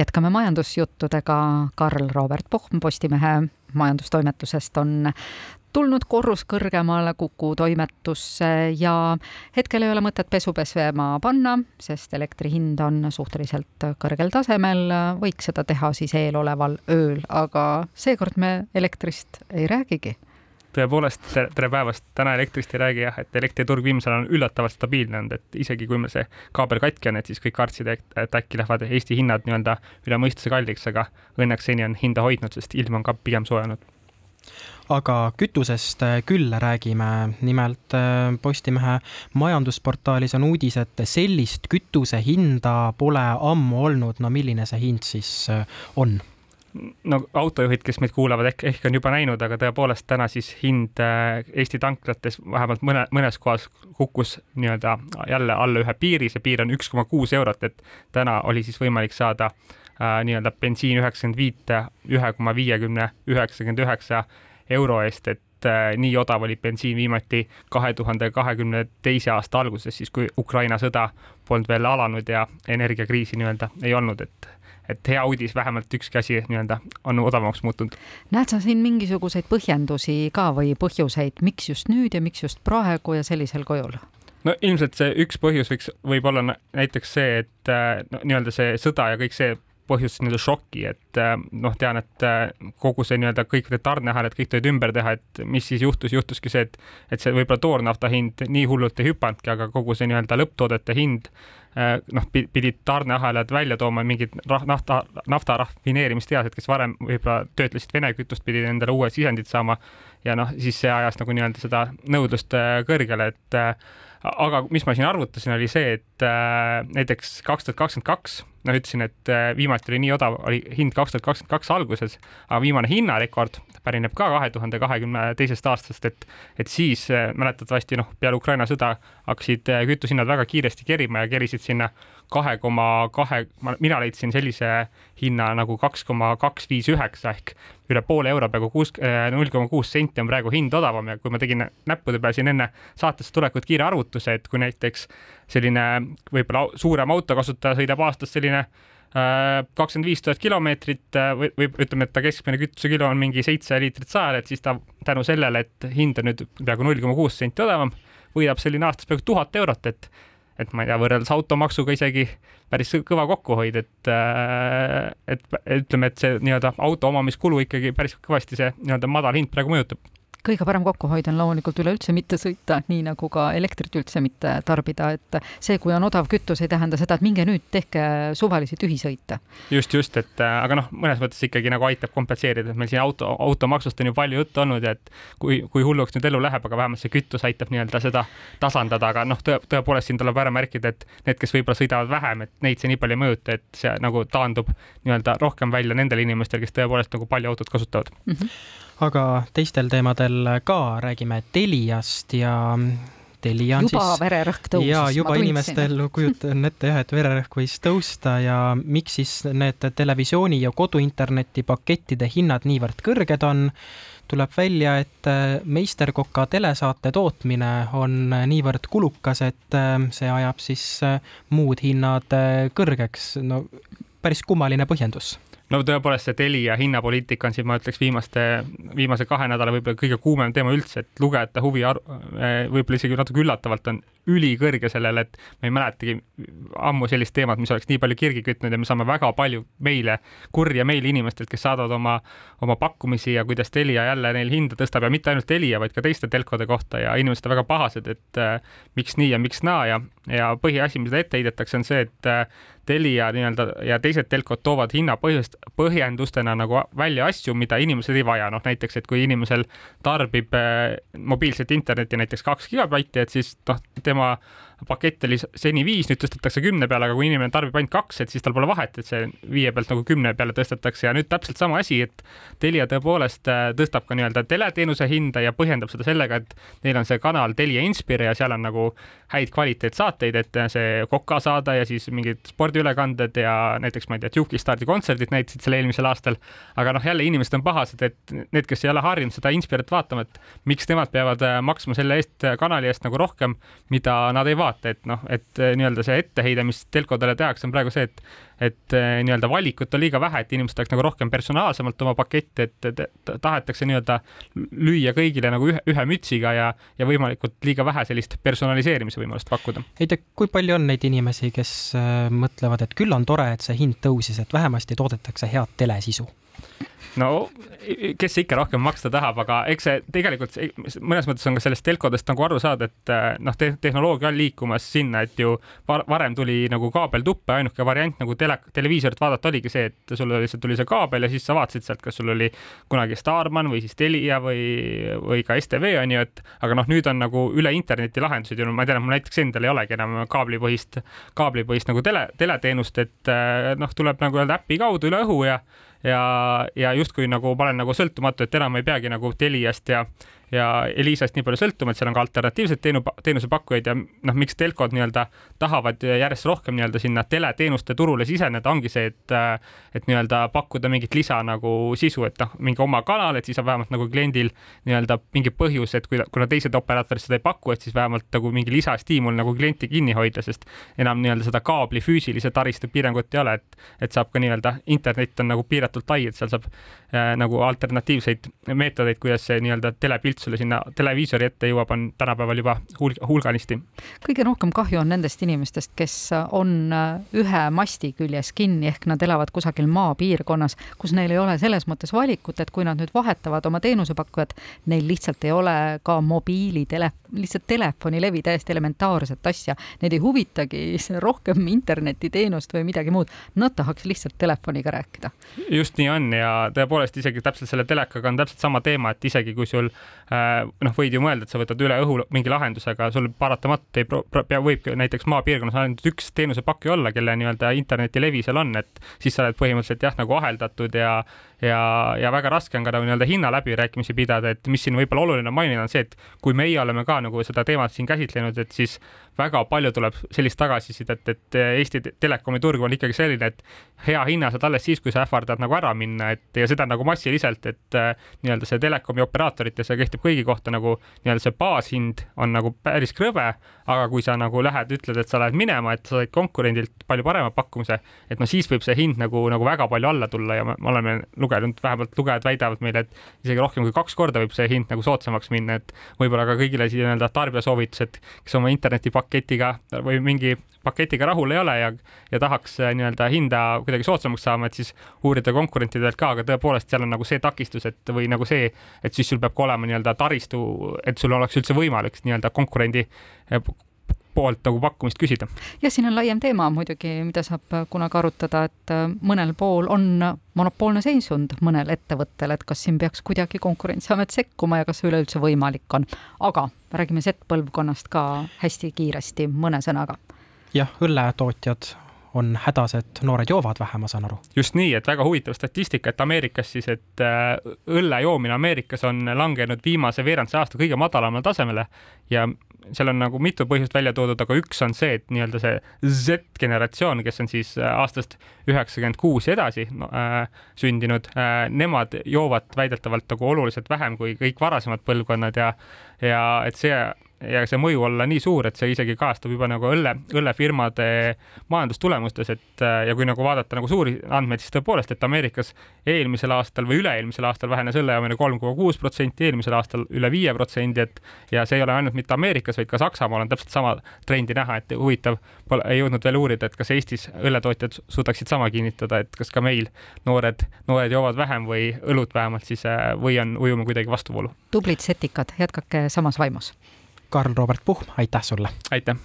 jätkame majandusjuttudega. Karl Robert Pohm Postimehe majandustoimetusest on tulnud korrus kõrgemale Kuku toimetusse ja hetkel ei ole mõtet pesu pesema panna, sest elektri hind on suhteliselt kõrgel tasemel, võiks seda teha siis eeloleval ööl, aga seekord me elektrist ei räägigi tõepoolest, tere päevast, täna elektrist ei räägi jah, et elektriturg viimasel ajal on üllatavalt stabiilne olnud, et isegi kui meil see kaabel katki on, et siis kõik kartsid, et äkki lähevad Eesti hinnad nii-öelda üle mõistuse kalliks, aga õnneks seni on hinda hoidnud, sest ilm on ka pigem soojenenud aga kütusest äh, küll räägime. nimelt äh, Postimehe majandusportaalis on uudis, et sellist kütuse hinda pole ammu olnud. no milline see hind siis äh, on? No autojuhid, kes meid kuulavad, ehk, ehk on juba näinud, aga tõepoolest täna siis hind Eesti tanklates vähemalt mõne, mõnes kohas kukkus nii-öelda jälle alla ühe piiri, see piir on üks koma kuus eurot, et täna oli siis võimalik saada äh, nii-öelda bensiin üheksakümmend viite ühe koma viiekümne üheksakümmend üheksa euro eest, et äh, nii odav oli bensiin viimati kahe tuhande kahekümne teise aasta alguses, siis kui Ukraina sõda polnud veel alanud ja energiakriisi nii-öelda ei olnud, et et hea uudis, vähemalt ükski asi nii-öelda on odavamaks muutunud. näed sa siin mingisuguseid põhjendusi ka või põhjuseid, miks just nüüd ja miks just praegu ja sellisel kujul? no ilmselt see üks põhjus võiks, võib olla näiteks see, et äh, no nii-öelda see sõda ja kõik see põhjustas nii-öelda šoki, et äh, noh, tean, et äh, kogu see nii-öelda kõik need tarneahelad, kõik tulid ümber teha, et mis siis juhtus, juhtuski see, et, et see võib-olla toornafta hind nii hullult ei hüpanudki, aga kogu see nii-öelda lõpptoodete hind äh, noh, pidid tarneahelad välja tooma mingid nafta, nafta rafineerimistehased, kes varem võib-olla töötlesid Vene kütust, pidid endale uued sisendid saama ja noh, siis see ajas nagu nii-öelda seda nõudlust kõrgele, et aga mis ma siin arvutasin, oli see, et äh, näiteks kaks tuhat kakskümmend kaks, no ütlesin, et äh, viimati oli nii odav, oli hind kaks tuhat kakskümmend kaks alguses, aga viimane hinnarekord pärineb ka kahe tuhande kahekümne teisest aastast, et, et siis äh, mäletatavasti noh, peale Ukraina sõda hakkasid äh, kütusehinnad väga kiiresti kerima ja kerisid sinna kahe koma kahe, mina leidsin sellise hinna nagu kaks koma kaks viis üheksa ehk üle poole euro, peaaegu kuus, äh, null koma kuus senti on praegu hind odavam ja kui ma tegin näppude peal siin enne saatesse tulekut kiire arvutuse, et kui näiteks selline võib-olla suurem autokasutaja sõidab aastas selline äh, kakskümmend viis tuhat kilomeetrit äh, või, või ütleme, et ta keskmine kütusekilo on mingi seitse liitrit sajal, et siis ta tänu sellele, et hind on nüüd peaaegu null koma kuus senti odavam, võidab selline aastas peaaegu tuhat eurot, et et ma ei tea, võrreldes automaksuga isegi päris kõva kokkuhoid, et, äh, et ütleme, et see nii-öelda auto omamiskulu ikkagi päris kõvasti see nii-öelda madal hind praegu mõjutab kõige parem kokkuhoid on loomulikult üleüldse mitte sõita, nii nagu ka elektrit üldse mitte tarbida, et see, kui on odav kütus, ei tähenda seda, et minge nüüd tehke suvalisi tühisõite. just, just, et äh, aga noh, mõnes mõttes ikkagi nagu aitab kompenseerida, et meil siin auto, automaksust on ju palju juttu olnud ja et kui, kui hulluks nüüd elu läheb, aga vähemalt see kütus aitab nii-öelda seda tasandada, aga noh, tõe, tõepoolest siin tuleb ära märkida, et need, kes võib-olla sõidavad vähem, et neid see nii palju ei mõjuta, et see nagu taandub nii-öelda rohkem välja nendel inimestel, kes tõepoolest nagu palju autot kasutavad mm. -hmm aga teistel teemadel ka räägime Teliast ja Telia on juba siis. vererõhk tõusis. ja juba inimestel kujutan ette jah, et vererõhk võis tõusta ja miks siis need televisiooni ja koduinterneti pakettide hinnad niivõrd kõrged on tuleb välja, et meisterkoka telesaate tootmine on niivõrd kulukas, et see ajab siis muud hinnad kõrgeks. no päris kummaline põhjendus no tõepoolest, see Telia hinnapoliitika on siin, ma ütleks, viimaste, viimase kahe nädala võib-olla kõige kuumem teema üldse, et lugejate huvi võib-olla isegi natuke üllatavalt on ülikõrge sellele, et me ei mäletagi ammu sellist teemat, mis oleks nii palju kirgi kütnud ja me saame väga palju meile, kurja meili inimestelt, kes saadavad oma, oma pakkumisi ja kuidas Telia jälle neil hinda tõstab ja mitte ainult Telia, vaid ka teiste telkode kohta ja inimesed on väga pahased, et äh, miks nii ja miks naa ja, ja põhiasi, mida ette heidetakse, on see, et äh, Telia nii-öelda ja teised telkod toovad hinna põhjust, põhjendustena nagu välja asju, mida inimesed ei vaja, noh näiteks, et kui inimesel tarbib äh, mobiilset internetti näiteks kaks gigabaiti, et siis noh, tema pakett oli seni viis, nüüd tõstetakse kümne peale, aga kui inimene tarbib ainult kaks, et siis tal pole vahet, et see viie pealt nagu kümne peale tõstetakse ja nüüd täpselt sama asi, et Telia tõepoolest äh, tõstab ka nii-öelda teleteenuse hinda ja põhjendab seda sellega, et neil on see kanal Telia Inspire ja seal on nagu häid kvaliteetsaateid, et see Koka saada ja siis mingid spordiülekanded ja näiteks ma ei tea, Juki-Stardi kontserdid näitasid selle eelmisel aastal. aga noh, jälle inimesed on pahased, et need, kes ei ole harjunud seda Inspiret vaatama, et miks nemad peavad äh, maksma selle eest, kanali eest nagu rohkem, mida nad ei vaata vaate, et noh, et äh, nii-öelda see etteheide, mis telkodele tehakse, on praegu see, et et äh, nii-öelda valikut on liiga vähe, et inimesed tahaks nagu rohkem personaalsemalt oma paketti, et tahetakse nii-öelda lüüa kõigile nagu ühe, ühe mütsiga ja, ja võimalikult liiga vähe sellist personaliseerimise võimalust pakkuda. ei tea, kui palju on neid inimesi, kes mõtlevad, et küll on tore, et see hind tõusis, et vähemasti toodetakse head telesisu? No kes ikka rohkem maksta tahab, aga eks see tegelikult mõnes mõttes on ka sellest telkodest nagu aru saada, et äh, noh te, tehnoloogia on liikumas sinna, et ju varem tuli nagu kaabeltuppe, ainuke variant nagu tele, televiisorit vaadata oligi see, et sul lihtsalt tuli see kaabel ja siis sa vaatasid sealt, kas sul oli kunagi Starman või siis Telia või, või ka STV on ju, et aga noh, nüüd on nagu üle interneti lahendused ja no ma tean, mul näiteks endal ei olegi enam kaablipõhist, kaablipõhist nagu tele, teleteenust, et äh, noh, tuleb nagu öelda äpi kaudu üle õhu ja ja, ja justkui nagu ma olen nagu sõltumatu, et enam ei peagi nagu Teliast ja ja Elisast nii palju sõltuma, et seal on ka alternatiivseid teenu, teenusepakkujaid ja noh, miks telkod nii-öelda tahavad järjest rohkem nii-öelda sinna teleteenuste turule siseneda, ongi see, et et nii-öelda pakkuda mingit lisa nagu sisu, et noh, mingi oma kanal, et siis on vähemalt nagu kliendil nii-öelda mingi põhjus, et kui, kuna teised operaatorid seda ei paku, et siis vähemalt nagu mingi lisastiimul nagu klienti kinni hoida, sest enam nii-öelda seda kaabli füüsilise taristu piirangut ei ole, et et saab ka nii-öelda, internet on nagu piiratult lai, et seal saab äh, nagu alternatiivseid meetodeid, kuidas see nii-öelda telepilt pilt sulle sinna televiisori ette jõuab, on tänapäeval juba hulg, hulganisti. kõige rohkem kahju on nendest inimestest, kes on äh, ühe masti küljes kinni, ehk nad elavad kusagil maapiirkonnas, kus neil ei ole selles mõttes valikut, et kui nad nüüd vahetavad oma teenusepakkujat, neil lihtsalt ei ole ka mobiilitele, lihtsalt telefonilevi, täiesti elementaarset asja. Neid ei huvitagi rohkem internetiteenust või midagi muud, nad tahaks lihtsalt telefoniga rääkida. just nii on ja tõepoolest isegi täpselt selle telekaga on täpselt sama teema, et isegi kui sul Äh, noh, võid ju mõelda, et sa võtad üle õhu mingi lahendusega, sul paratamatult ei pea, võib näiteks maapiirkonnas ainult üks teenusepakkuja olla, kelle nii-öelda internetilevi seal on, et siis sa oled põhimõtteliselt jah, nagu aheldatud ja ja, ja väga raske on ka nagu nii-öelda hinna läbirääkimisi pidada, et mis siin võib-olla oluline mainida, on see, et kui meie oleme ka nagu seda teemat siin käsitlenud, et siis väga palju tuleb sellist tagasisidet, et Eesti Telekomi turg on ikkagi selline, et hea hinna saad alles siis, kui sa ähvardad nagu ära minna, et ja seda nagu massiliselt, et äh, nii-öelda see telekomi operaatorid ja see kehtib kõigi kohta nagu nii-öelda see baashind on nagu päris krõbe, aga kui sa nagu lähed, ütled, et sa lähed minema, et sa said konkurendilt palju parema pakkumise, et no siis võib see hind nagu, nagu väga palju alla tulla ja me oleme lugenud, vähemalt lugejad väidavad meile, et isegi rohkem kui kaks korda võib see hind nagu soodsamaks minna, et võib-olla ka kõigile nii-öelda tarbijasoovitused, kes oma internetipaketiga või mingi paketiga rahul ei ole ja, ja tahaks äh, nii-öelda hinda kuidagi soodsamaks saama, et siis uurida konkurentidelt ka, aga tõepoolest seal on nagu see takistus, et või nagu see, et siis sul peab ka olema nii-öelda taristu, et sul oleks üldse võimalik nii-öelda konkurendi poolt nagu pakkumist küsida. jah, siin on laiem teema muidugi, mida saab kunagi arutada, et äh, mõnel pool on monopoolne seisund mõnel ettevõttel, et kas siin peaks kuidagi Konkurentsiamet sekkuma ja kas see üleüldse võimalik on. aga räägime Z-põlvkonnast ka hästi kiiresti mõne sõnaga. jah, õlletootjad on hädas, et noored joovad vähe, ma saan aru. just nii, et väga huvitav statistika, et Ameerikas siis, et äh, õlle joomine Ameerikas on langenud viimase veerandse aasta kõige madalamale tasemele ja seal on nagu mitu põhjust välja toodud, aga üks on see, et nii-öelda see Z-generatsioon, kes on siis äh, aastast üheksakümmend kuus edasi no, äh, sündinud äh,, nemad joovad väidetavalt nagu oluliselt vähem kui kõik varasemad põlvkonnad ja, ja et see ja see mõju olla nii suur, et see isegi kajastub juba nagu õlle, õllefirmade majandustulemustes, et äh, ja kui nagu vaadata nagu suuri andmeid, siis tõepoolest, et Ameerikas eelmisel aastal või üle-eelmisel aastal vähenes õlle joomine kolm koma kuus protsenti, eelmisel aastal üle viie protsendi, et ja see ei ole ainult mitte Ameerikas, vaid ka Saksamaal on täpselt sama trendi näha, et huvitav, pole, ei jõudnud veel uurida, et kas Eestis õlletootjad suudaksid sama kinnitada, et kas ka meil noored, noored joovad vähem või õlut vähemalt siis äh, või on, ujume kuidagi vastuvoolu. tublid setikad, jätkake samas vaimus Karl-Robert Puhm, aitäh sulle! aitäh!